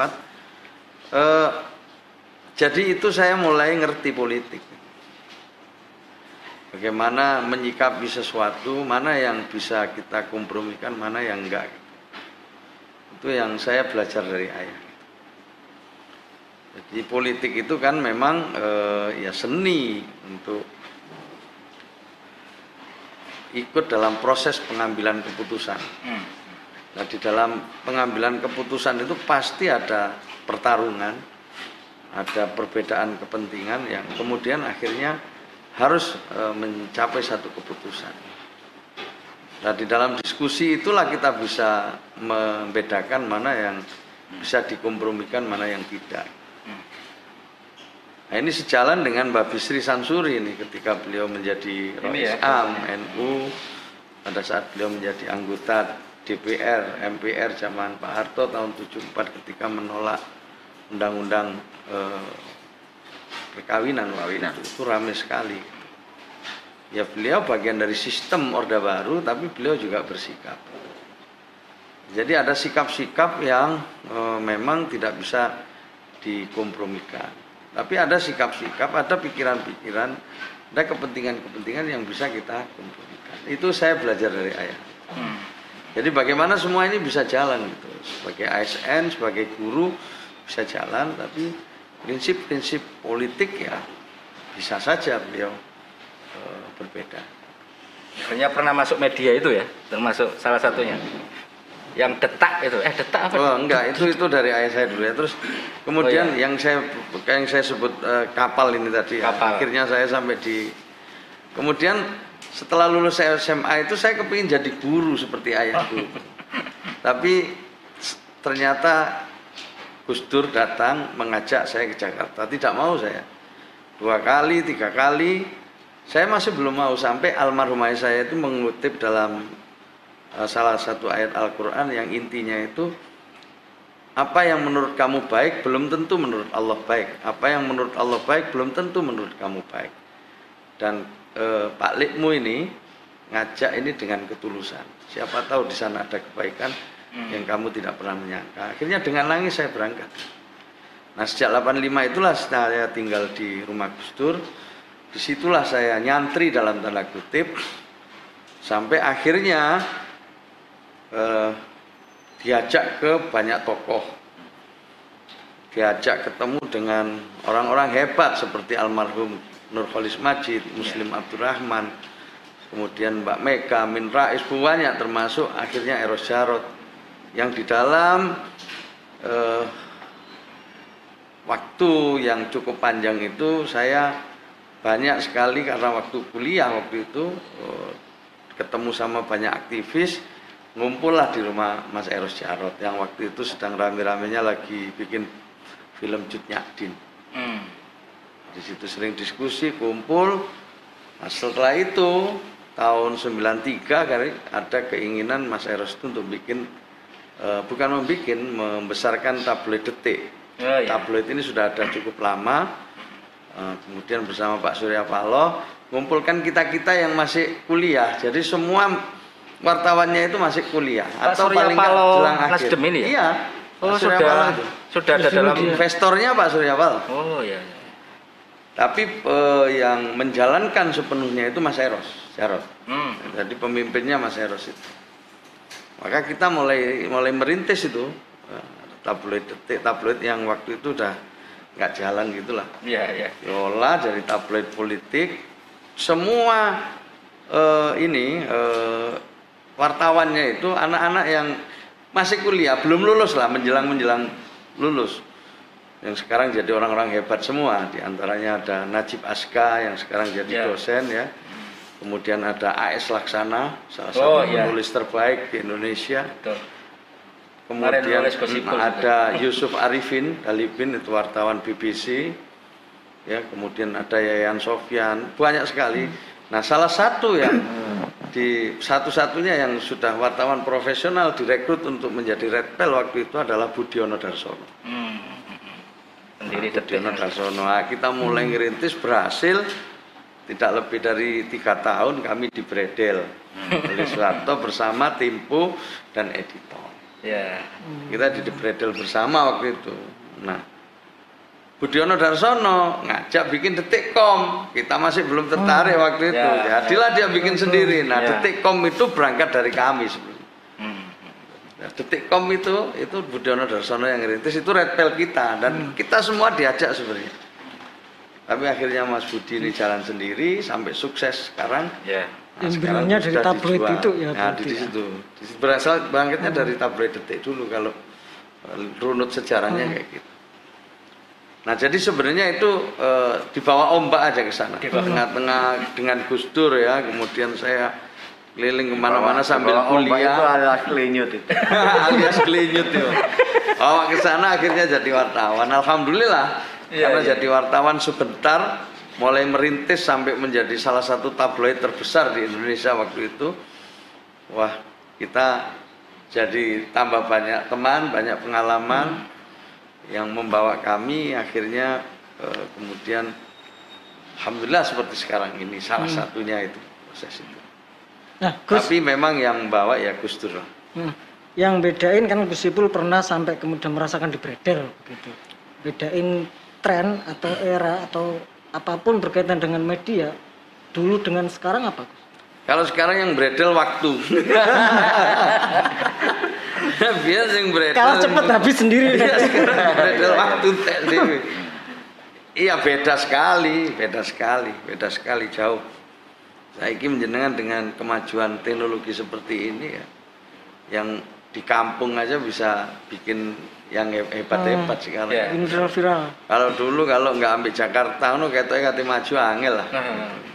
wafat. Eh, jadi itu saya mulai ngerti politik. Bagaimana menyikapi sesuatu, mana yang bisa kita kompromikan, mana yang enggak. Itu yang saya belajar dari ayah. Jadi politik itu kan memang eh, ya seni untuk ikut dalam proses pengambilan keputusan. Hmm. Nah di dalam pengambilan keputusan itu pasti ada pertarungan, ada perbedaan kepentingan yang kemudian akhirnya harus e, mencapai satu keputusan. Nah di dalam diskusi itulah kita bisa membedakan mana yang bisa dikompromikan, mana yang tidak. Nah ini sejalan dengan Mbak Bisri Sansuri ini ketika beliau menjadi Rais ya, Am NU pada saat beliau menjadi anggota DPR MPR zaman Pak Harto tahun 74 ketika menolak undang-undang eh, perkawinan waktu Nah. itu itu ramai sekali. Ya beliau bagian dari sistem Orde Baru tapi beliau juga bersikap. Jadi ada sikap-sikap yang eh, memang tidak bisa dikompromikan. Tapi ada sikap-sikap, ada pikiran-pikiran, ada kepentingan-kepentingan yang bisa kita kompromikan. Itu saya belajar dari ayah. Hmm. Jadi bagaimana semua ini bisa jalan gitu. Sebagai ASN, sebagai guru bisa jalan, tapi prinsip-prinsip politik ya bisa saja beliau eh, berbeda. Hanya pernah masuk media itu ya, termasuk salah satunya. Yang detak itu, eh detak apa? Oh enggak, itu itu dari ayah saya dulu ya. Terus kemudian Oh, iya. yang saya yang saya sebut eh, kapal ini tadi. ya. Kapal. Akhirnya saya sampai di kemudian setelah lulus saya SMA itu saya kepingin jadi guru seperti ayahku. Tapi ternyata Gus Dur datang mengajak saya ke Jakarta. Tidak mau saya. Dua kali, tiga kali. Saya masih belum mau sampai almarhum ayah saya itu mengutip dalam eh, salah satu ayat Al-Quran yang intinya itu apa yang menurut kamu baik belum tentu menurut Allah baik. Apa yang menurut Allah baik belum tentu menurut kamu baik. Dan eh, Pak Likmu ini ngajak ini dengan ketulusan. Siapa tahu di sana ada kebaikan yang kamu tidak pernah menyangka. Akhirnya dengan nangis saya berangkat. Nah sejak 85 itulah saya tinggal di rumah Gus Dur. Di situlah saya nyantri dalam tanda kutip sampai akhirnya eh, diajak ke banyak tokoh diajak ketemu dengan orang-orang hebat seperti almarhum Nurholis Majid, Muslim Abdurrahman, kemudian Mbak Mega, Min Rais, banyak termasuk akhirnya Eros Jarot yang di dalam eh, waktu yang cukup panjang itu saya banyak sekali karena waktu kuliah waktu itu eh, ketemu sama banyak aktivis ngumpullah di rumah Mas Eros Jarot yang waktu itu sedang rame-ramenya lagi bikin film Cut Nyadin Hmm. Di situ sering diskusi kumpul nah, setelah itu tahun 93 kali ada keinginan Mas Eros itu untuk bikin eh, bukan membikin membesarkan tabloid detik Oh, iya. tabloid ini sudah ada cukup lama Eh, kemudian bersama Pak Surya Paloh mengumpulkan kita-kita yang masih kuliah jadi semua wartawannya itu masih kuliah Pak atau Surya paling Paloh jelang akhir ini ya? iya Oh Pak Surya sudah, Paloh sudah ada dalam. investornya Pak Surya Paloh Oh iya. iya. Tapi eh, yang menjalankan sepenuhnya itu Mas Eros Jarot Hmm. jadi pemimpinnya Mas Eros itu. Maka kita mulai mulai merintis itu eh, tabloid detik tabloid yang waktu itu udah nggak jalan gitulah. Iya iya. diolah dari tabloid politik. Semua eh, ini eh, wartawannya itu anak-anak yang masih kuliah belum lulus lah menjelang menjelang lulus yang sekarang jadi orang-orang hebat semua di antaranya ada Najib Aska yang sekarang jadi Ya. dosen ya kemudian ada AS Laksana salah Oh, satu ya. penulis terbaik di Indonesia Betul. Kemudian mm, ada Yusuf Arifin, Dalibin itu wartawan BBC. Ya, kemudian ada Yayan Sofyan, banyak sekali. Nah, salah satu yang di satu-satunya yang sudah wartawan profesional direkrut untuk menjadi Red waktu itu adalah Budiono Darsono. Hmm. Pendiri detik. Budiono Darsono. Nah, kita mulai ngerintis berhasil tidak lebih dari tiga tahun kami di Bredel oleh Soeharto bersama Tempo dan editor. Ya. Kita di Debredel bersama waktu itu. Nah, Budiono Darsono ngajak bikin detikkom. Kita masih belum tertarik waktu itu. Ya. Jadilah dia bikin sendiri. Nah, Ya. detikkom itu berangkat dari kami sebenarnya. Hmm. Nah, detikkom itu itu Budiono Darsono yang ngerintis itu red pill kita dan kita semua diajak sebenarnya. Tapi akhirnya Mas Budi ini jalan sendiri sampai sukses sekarang. Ya. Nah, Yang sekarang dari tabloid dijual. itu ya, Nah, di ya? situ. Di. Berasal bangkitnya dari tabloid detik dulu kalau eh, runut sejarahnya Hmm. kayak gitu. Nah, jadi sebenarnya itu eh, dibawa ombak aja ke sana. Dibawa. Tengah-tengah dengan Gus Dur ya, kemudian saya keliling ke mana-mana sambil Kalau ombak itu kuliah. alias kelinyut itu. alias kelinyut ya. Bawa ke sana akhirnya jadi wartawan. Alhamdulillah Iya, karena iya. jadi wartawan sebentar mulai merintis sampai menjadi salah satu tabloid terbesar di Indonesia waktu itu. Wah, kita jadi tambah banyak teman, banyak pengalaman yang membawa kami akhirnya eh, kemudian alhamdulillah seperti sekarang ini salah satunya itu proses itu. Nah, Gus, Tapi memang yang bawa ya Gus Dur. hmm, yang bedain kan Gus Ipul pernah sampai kemudian merasakan di bredel begitu. Bedain tren atau era atau apa pun berkaitan dengan media dulu dengan sekarang apa Gus? Kalau sekarang yang bredel waktu. Biar yang bredel. Kalah cepet habis sendiri. Iya, sekarang bredel waktu. Iya beda sekali, beda sekali, beda sekali jauh. Saya menjenengan dengan kemajuan teknologi seperti ini ya, yang di kampung aja bisa bikin yang hebat-hebat sekarang. Iya. Ini viral-viral. Kalau dulu kalau nggak ambil Jakarta, nu ketoknya kate maju angel lah. Nah,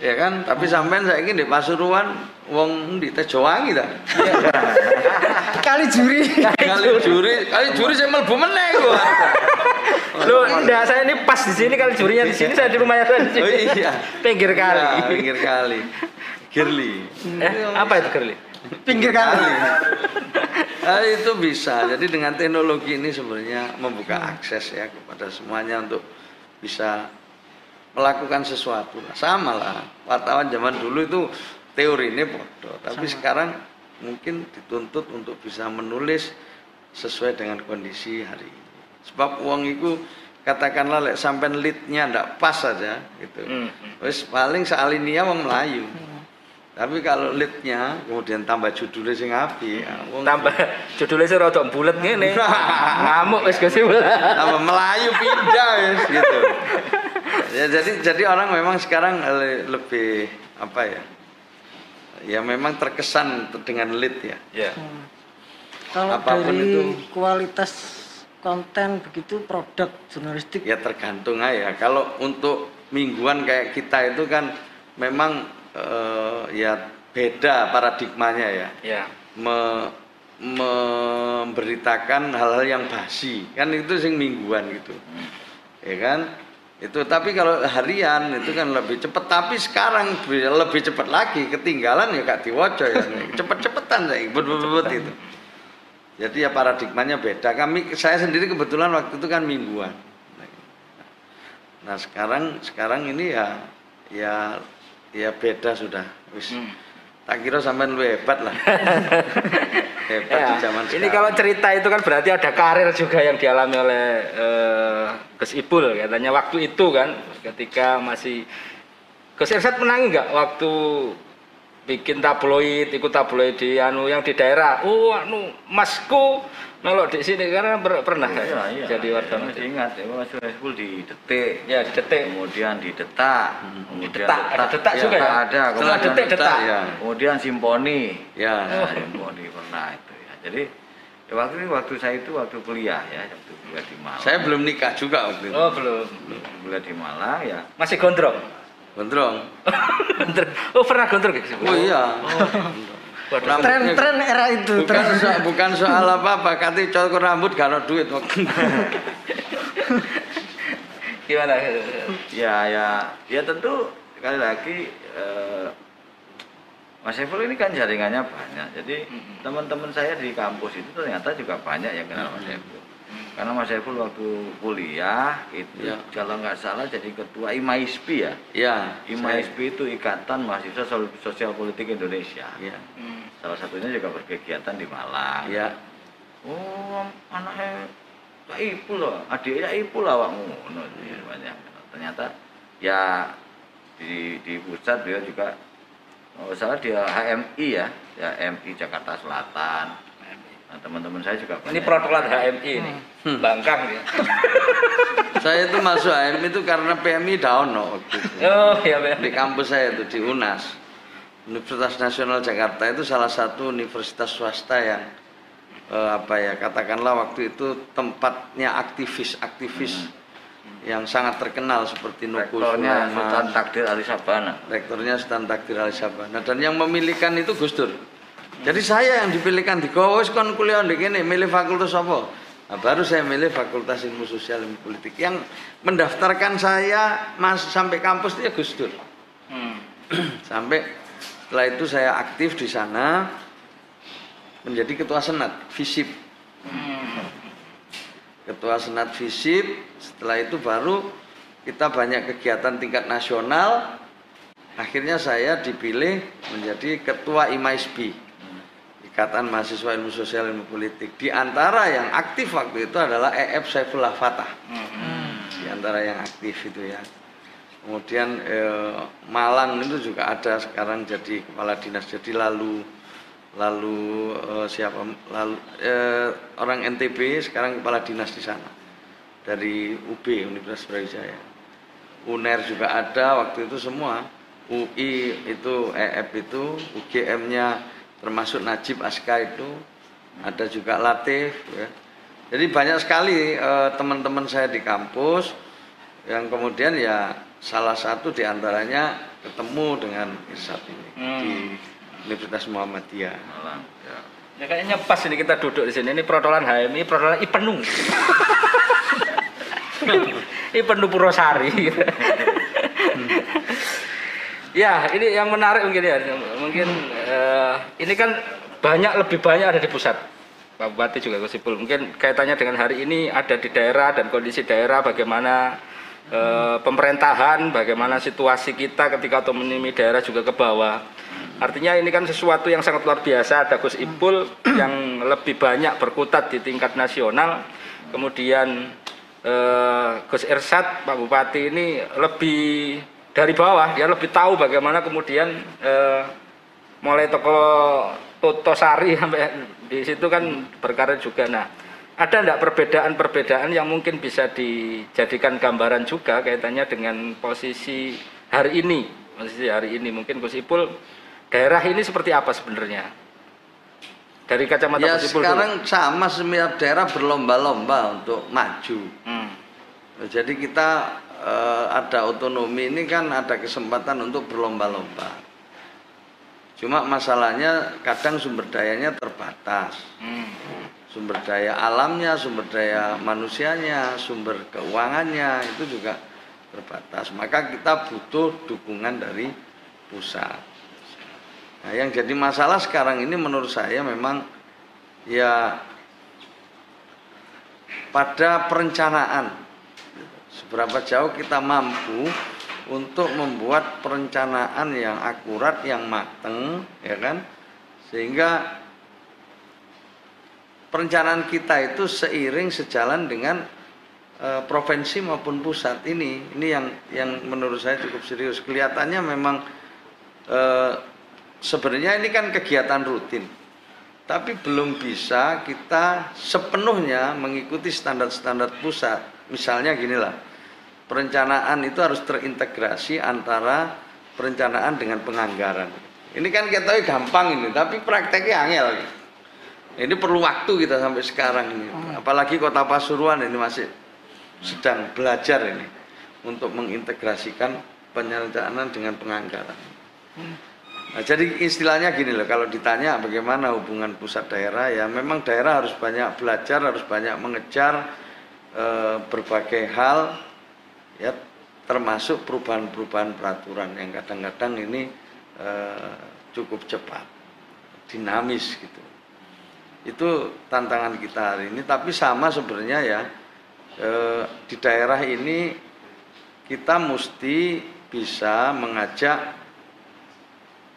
Ya kan, tapi sampean saiki di Pasuruan wong di Tejowangi ta. Kali juri. Kali juri, kali juri saya mlebu meneh gua. Loh, enggak saya ini pas di sini kali jurinya di sini saya di rumahnya saya di sini. Oh iya. Pinggir kali. Ya, pinggir kali. Girly. Eh, apa itu Kerli? Pinggir kali. Ah, itu bisa. Jadi dengan teknologi ini sebenarnya membuka akses ya kepada semuanya untuk bisa melakukan sesuatu. Nah, sama lah. Wartawan zaman dulu itu teori ini bodoh, tapi sekarang mungkin dituntut untuk bisa menulis sesuai dengan kondisi hari ini. Sebab uang itu katakanlah lek sampai leadnya ndak pas saja gitu. Hmm. Wis paling sealinia wong Melayu. Tapi kalau leadnya kemudian tambah judulnya sing api, ya, wong Tambah judulnya sih rada bulet ngene. Ngamuk wis Ipul. tambah Melayu pindah wis, gitu. Ya jadi jadi orang memang sekarang le- lebih apa ya? Ya memang terkesan dengan lead ya. Ya. Hmm. Kalau Apa pun dari itu. kualitas konten begitu produk jurnalistik? Ya tergantung aja. Kalau untuk mingguan kayak kita itu kan memang eh, ya beda paradigmanya ya. Ya. Me- memberitakan hal-hal yang basi. Kan itu sing mingguan gitu. Ya kan? Itu tapi kalau harian itu kan lebih cepat tapi sekarang bi- lebih cepat lagi. Ketinggalan ya kak diwajo ya. Cepet-cepetan saya. Bet itu jadi ya paradigmanya beda. Kami saya sendiri kebetulan waktu itu kan mingguan. Nah sekarang sekarang ini ya ya ya beda sudah. Wis. Hmm. tak kira sampean lu hebat lah. Hebat Ya, di zaman ini sekarang. kalau cerita itu kan berarti ada karir juga yang dialami oleh eh, Gus Ipul. Katanya waktu itu kan ketika masih Gus Irsat menangi nggak waktu bikin tabloid ikut tabloid di anu yang di daerah oh anu masku melok di sini karena per- pernah Iya, iya. jadi Saya wartawan masih ingat ya, Mas Hezbul di detik. ya di detik Kemudian di detak. Kemudian Detak, ada detak Ya, juga ya? Ada. Setelah Kemudian, detik, detak. ya kemudian simponi. ya Ya, simponi pernah itu ya. Jadi ya, waktu itu waktu saya itu waktu kuliah ya, waktu kuliah di Malang. saya belum nikah juga waktu itu oh belum kuliah di Malang ya. masih gondrong gondrong. Oh pernah gondrong Ipul? oh iya. Waduh. Rambutnya- tren-tren era itu bukan tren. so- bukan soal apa apa kati cukur rambut gak ada duit. Waktu gimana? Ya ya. Ya tentu sekali lagi eh, Mas Saiful ini kan jaringannya banyak. Jadi teman-teman saya di kampus itu ternyata juga banyak yang kenal Mas Saiful. Karena Mas Saiful waktu kuliah itu Ya. kalau nggak salah jadi ketua IMAISPI ya. ya IMAISPI itu Ikatan Mahasiswa Sosial Politik Indonesia. saya- ya Hmm. salah satunya juga berkegiatan di Malang. Ya, Oh, anaknya Cak Ipul loh, adiknya Ipul lah awakmu. Ngono banyak. Ternyata ya di di pusat dia juga oh salah dia HMI ya, ya HMI Jakarta Selatan. Nah, teman-teman saya juga Ini banyak. protokoler HMI ini, bangkang ya. saya itu masuk AM itu karena PMI down no, waktu itu. Oh iya di kampus saya itu di UNAS Universitas Nasional Jakarta itu salah satu universitas swasta yang eh, apa ya katakanlah waktu itu tempatnya aktivis-aktivis yang sangat terkenal seperti Nuku Rektornya Sultan Takdir Ali Sabana. rektornya Sultan Takdir Ali Sabana dan yang memilihkan itu Gus Dur. Jadi saya yang dipilihkan di Gowo wis kon kuliah kene milih fakultas apa? Nah, baru saya milih Fakultas Ilmu Sosial Ilmu Politik yang mendaftarkan saya mas sampai kampus itu ya Gus Dur. Hmm. sampai setelah itu saya aktif di sana menjadi ketua senat FISIP ketua senat FISIP setelah itu baru kita banyak kegiatan tingkat nasional akhirnya saya dipilih menjadi ketua IMAISBI Ikatan Mahasiswa Ilmu Sosial Ilmu Politik. Di antara yang aktif waktu itu adalah EF Saifullah Fatah. Di antara yang aktif itu ya. Kemudian eh, Malang itu juga ada sekarang jadi kepala dinas. Jadi lalu lalu eh, siapa? Lalu eh, orang NTB sekarang kepala dinas di sana. Dari UB Universitas Brawijaya. UNER juga ada waktu itu semua. UI itu EF itu UGM-nya termasuk Najib Aska itu ada juga Latif ya. Jadi banyak sekali eh, teman-teman saya di kampus yang kemudian ya salah satu di antaranya ketemu dengan Irsat ini Hmm. di Universitas Muhammadiyah. Malang. Ya. Ya kayaknya pas ini kita duduk di sini. Ini protolan HMI, protolan Ipenu. Ipenu Purwosari. ya, ini yang menarik mungkin ya. Mungkin eh, ini kan banyak lebih banyak ada di pusat. Pak Bupati juga Gusipul. Mungkin kaitannya dengan hari ini ada di daerah dan kondisi daerah bagaimana eh, pemerintahan, bagaimana situasi kita ketika otonomi daerah juga ke bawah. Artinya ini kan sesuatu yang sangat luar biasa. Ada Gus Ipul yang lebih banyak berkutat di tingkat nasional. Kemudian eh, Gus Ersat, Pak Bupati ini lebih dari bawah, dia lebih tahu bagaimana kemudian mulai toko Toto Sari sampai di situ kan berkarir juga. Nah, ada enggak perbedaan-perbedaan yang mungkin bisa dijadikan gambaran juga kaitannya dengan posisi hari ini, posisi hari ini mungkin Gus Ipul daerah ini seperti apa sebenarnya? Dari kacamata Ya Gus Ipul dulu. sekarang sama setiap daerah berlomba-lomba untuk maju. Hmm. Jadi kita eh, ada otonomi ini kan ada kesempatan untuk berlomba-lomba. Cuma masalahnya kadang sumber dayanya terbatas. Hmm. Sumber daya alamnya, sumber daya manusianya, sumber keuangannya itu juga terbatas. Maka kita butuh dukungan dari pusat. Nah, yang jadi masalah sekarang ini menurut saya memang ya pada perencanaan seberapa jauh kita mampu untuk membuat perencanaan yang akurat, yang mateng, ya kan, sehingga perencanaan kita itu seiring sejalan dengan eh, provinsi maupun pusat ini. Ini yang yang menurut saya cukup serius. Kelihatannya memang eh, sebenarnya ini kan kegiatan rutin, tapi belum bisa kita sepenuhnya mengikuti standar-standar pusat. Misalnya ginilah, perencanaan itu harus terintegrasi antara perencanaan dengan penganggaran. Ini kan kita tahu gampang ini, tapi prakteknya angel. Ini perlu waktu kita sampai sekarang ini. Apalagi kota Pasuruan ini masih sedang belajar ini untuk mengintegrasikan perencanaan dengan penganggaran. Nah, jadi istilahnya gini loh, kalau ditanya bagaimana hubungan pusat daerah, ya memang daerah harus banyak belajar, harus banyak mengejar eh, berbagai hal, ya termasuk perubahan-perubahan peraturan yang kadang-kadang ini eh, cukup cepat, dinamis gitu. Itu tantangan kita hari ini, tapi sama sebenarnya ya eh, di daerah ini kita mesti bisa mengajak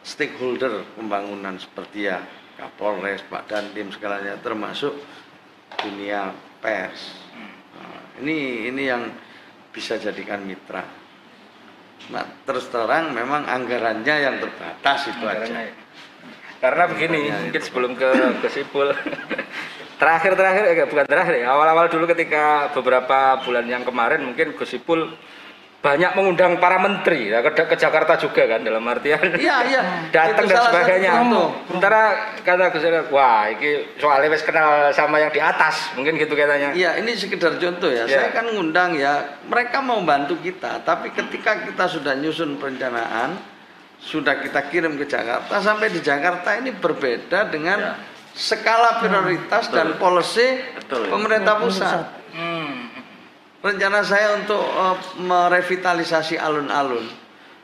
stakeholder pembangunan seperti ya Kapolres, Pak Dandim segalanya termasuk dunia pers. Nah, ini ini yang bisa jadikan mitra. Nah, terus terang memang anggarannya yang terbatas itu aja. Anggarannya ya. Karena begini, mungkin itu. sebelum ke ke Sipul. terakhir-terakhir eh bukan terakhir ya. Awal-awal dulu ketika beberapa bulan yang kemarin mungkin Gus Ipul banyak mengundang para menteri ya, ke, ke Jakarta juga kan dalam artian Iya, iya. datang dan sebagainya. Sementara kata Gus wah ini soalnya wes kenal sama yang di atas, mungkin gitu katanya. Iya, ini sekedar contoh ya. Iya. Saya kan ngundang ya, mereka mau bantu kita, tapi ketika kita sudah nyusun perencanaan, sudah kita kirim ke Jakarta, sampai di Jakarta ini berbeda dengan Ya. skala prioritas dan policy Betul. pemerintah pusat. Hmm. Rencana saya untuk eh, merevitalisasi alun-alun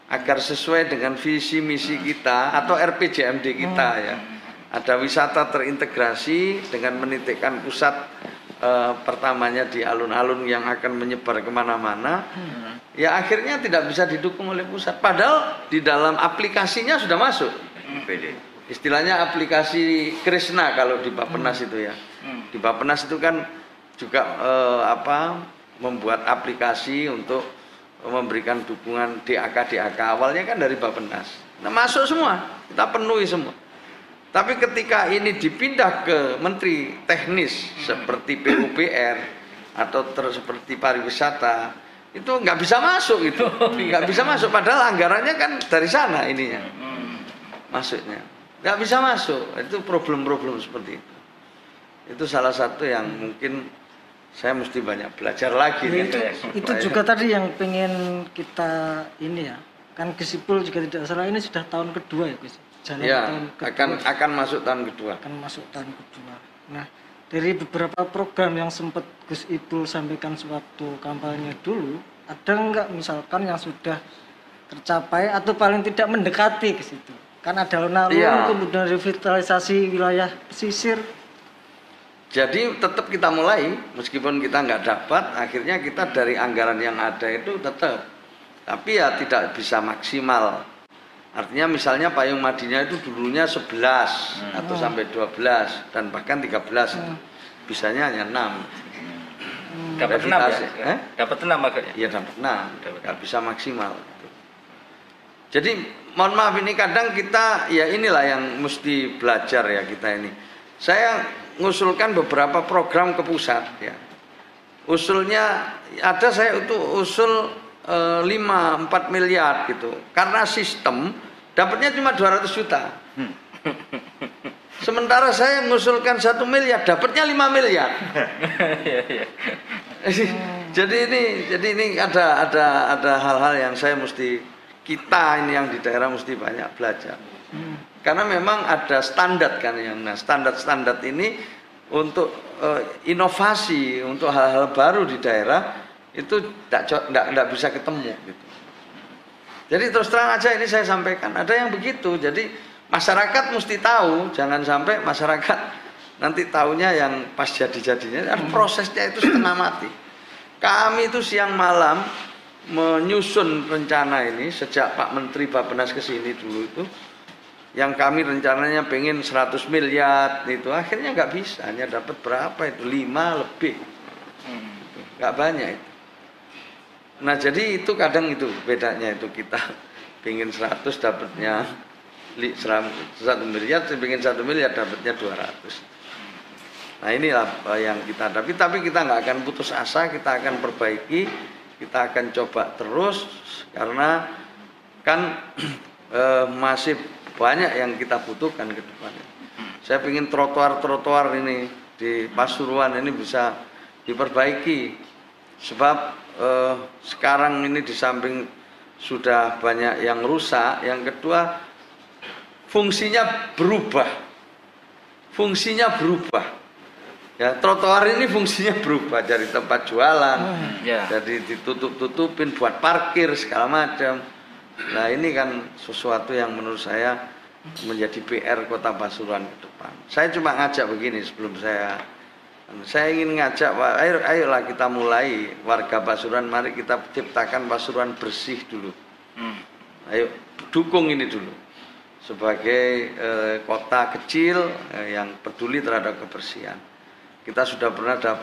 agar sesuai dengan visi misi kita atau RPJMD kita ya. Ada wisata terintegrasi dengan menitikkan pusat eh, pertamanya di alun-alun yang akan menyebar ke mana-mana. Ya akhirnya tidak bisa didukung oleh pusat. Padahal di dalam aplikasinya sudah masuk. PD. Istilahnya aplikasi Krishna kalau di Bapenas itu ya. Hmm. Di Bapenas itu kan juga eh, apa membuat aplikasi untuk memberikan dukungan DAK DAK awalnya kan dari Bapenas. Nah masuk semua, kita penuhi semua. Tapi ketika ini dipindah ke menteri teknis seperti PUPR atau terus seperti pariwisata itu nggak bisa masuk itu, nggak bisa masuk. Padahal anggarannya kan dari sana ininya. Masuknya. Nggak bisa masuk. Itu problem-problem seperti itu. Itu salah satu yang mungkin saya mesti banyak belajar lagi Ya, nih. itu itu juga tadi yang pengen kita ini ya. Kan Gesipul juga tidak salah ini sudah tahun kedua ya Gus? Jalan ya tahun kedua. akan akan masuk tahun kedua. Akan masuk tahun kedua. Nah dari beberapa program yang sempat Gus Ipul sampaikan sewaktu kampanye dulu ada nggak misalkan yang sudah tercapai atau paling tidak mendekati ke situ kan ada alun-alun Iya. kemudian revitalisasi wilayah pesisir jadi tetap kita mulai meskipun kita nggak dapat akhirnya kita dari anggaran yang ada itu tetap tapi ya tidak bisa maksimal artinya misalnya payung madinya itu dulunya 11 atau sampai 12 dan bahkan 13 itu. bisanya hanya 6 Dapat enam ya? Revitalisasi, eh? Dapat enam akhirnya. Iya dapat enam, nggak bisa maksimal. Jadi mohon maaf ini kadang kita ya inilah yang mesti belajar ya kita ini. Saya ngusulkan beberapa program ke pusat ya. Usulnya ada saya itu usul eh, 5 4 miliar gitu. Karena sistem dapatnya cuma 200 juta. Sementara saya mengusulkan satu miliar, dapatnya 5 miliar. Iya, iya. jadi ini jadi ini ada ada ada hal-hal yang saya mesti kita ini yang di daerah mesti banyak belajar. Karena memang ada standar kan yang nah standar-standar ini untuk eh, inovasi untuk hal-hal baru di daerah itu tidak bisa ketemu gitu. Jadi terus terang aja ini saya sampaikan ada yang begitu. Jadi masyarakat mesti tahu jangan sampai masyarakat nanti tahunya yang pas jadi-jadinya kan prosesnya itu setengah mati. Kami itu siang malam menyusun rencana ini sejak Pak Menteri Bapenas ke sini dulu itu yang kami rencananya pengen 100 miliar itu akhirnya nggak bisa hanya dapat berapa itu lima lebih. Nggak banyak itu. Nah jadi itu kadang itu bedanya itu kita pengen 100 dapatnya satu miliar pengen satu miliar dapatnya 200 Nah inilah eh, yang kita hadapi, tapi kita nggak akan putus asa, kita akan perbaiki, kita akan coba terus karena kan eh, masih banyak yang kita butuhkan ke depannya. Saya ingin trotoar-trotoar ini di Pasuruan ini bisa diperbaiki, sebab eh, sekarang ini di samping sudah banyak yang rusak, yang kedua fungsinya berubah, fungsinya berubah. Ya, trotoar ini fungsinya berubah dari tempat jualan, Ya. jadi ditutup-tutupin buat parkir segala macam. Nah, ini kan sesuatu yang menurut saya menjadi PR Kota Pasuruan ke depan. Saya cuma ngajak begini sebelum saya saya ingin ngajak, Pak, ayo ayolah kita mulai warga Pasuruan, mari kita ciptakan Pasuruan bersih dulu. Hmm. Ayo dukung ini dulu. sebagai eh, kota kecil eh, yang peduli terhadap kebersihan. Kita sudah pernah dapat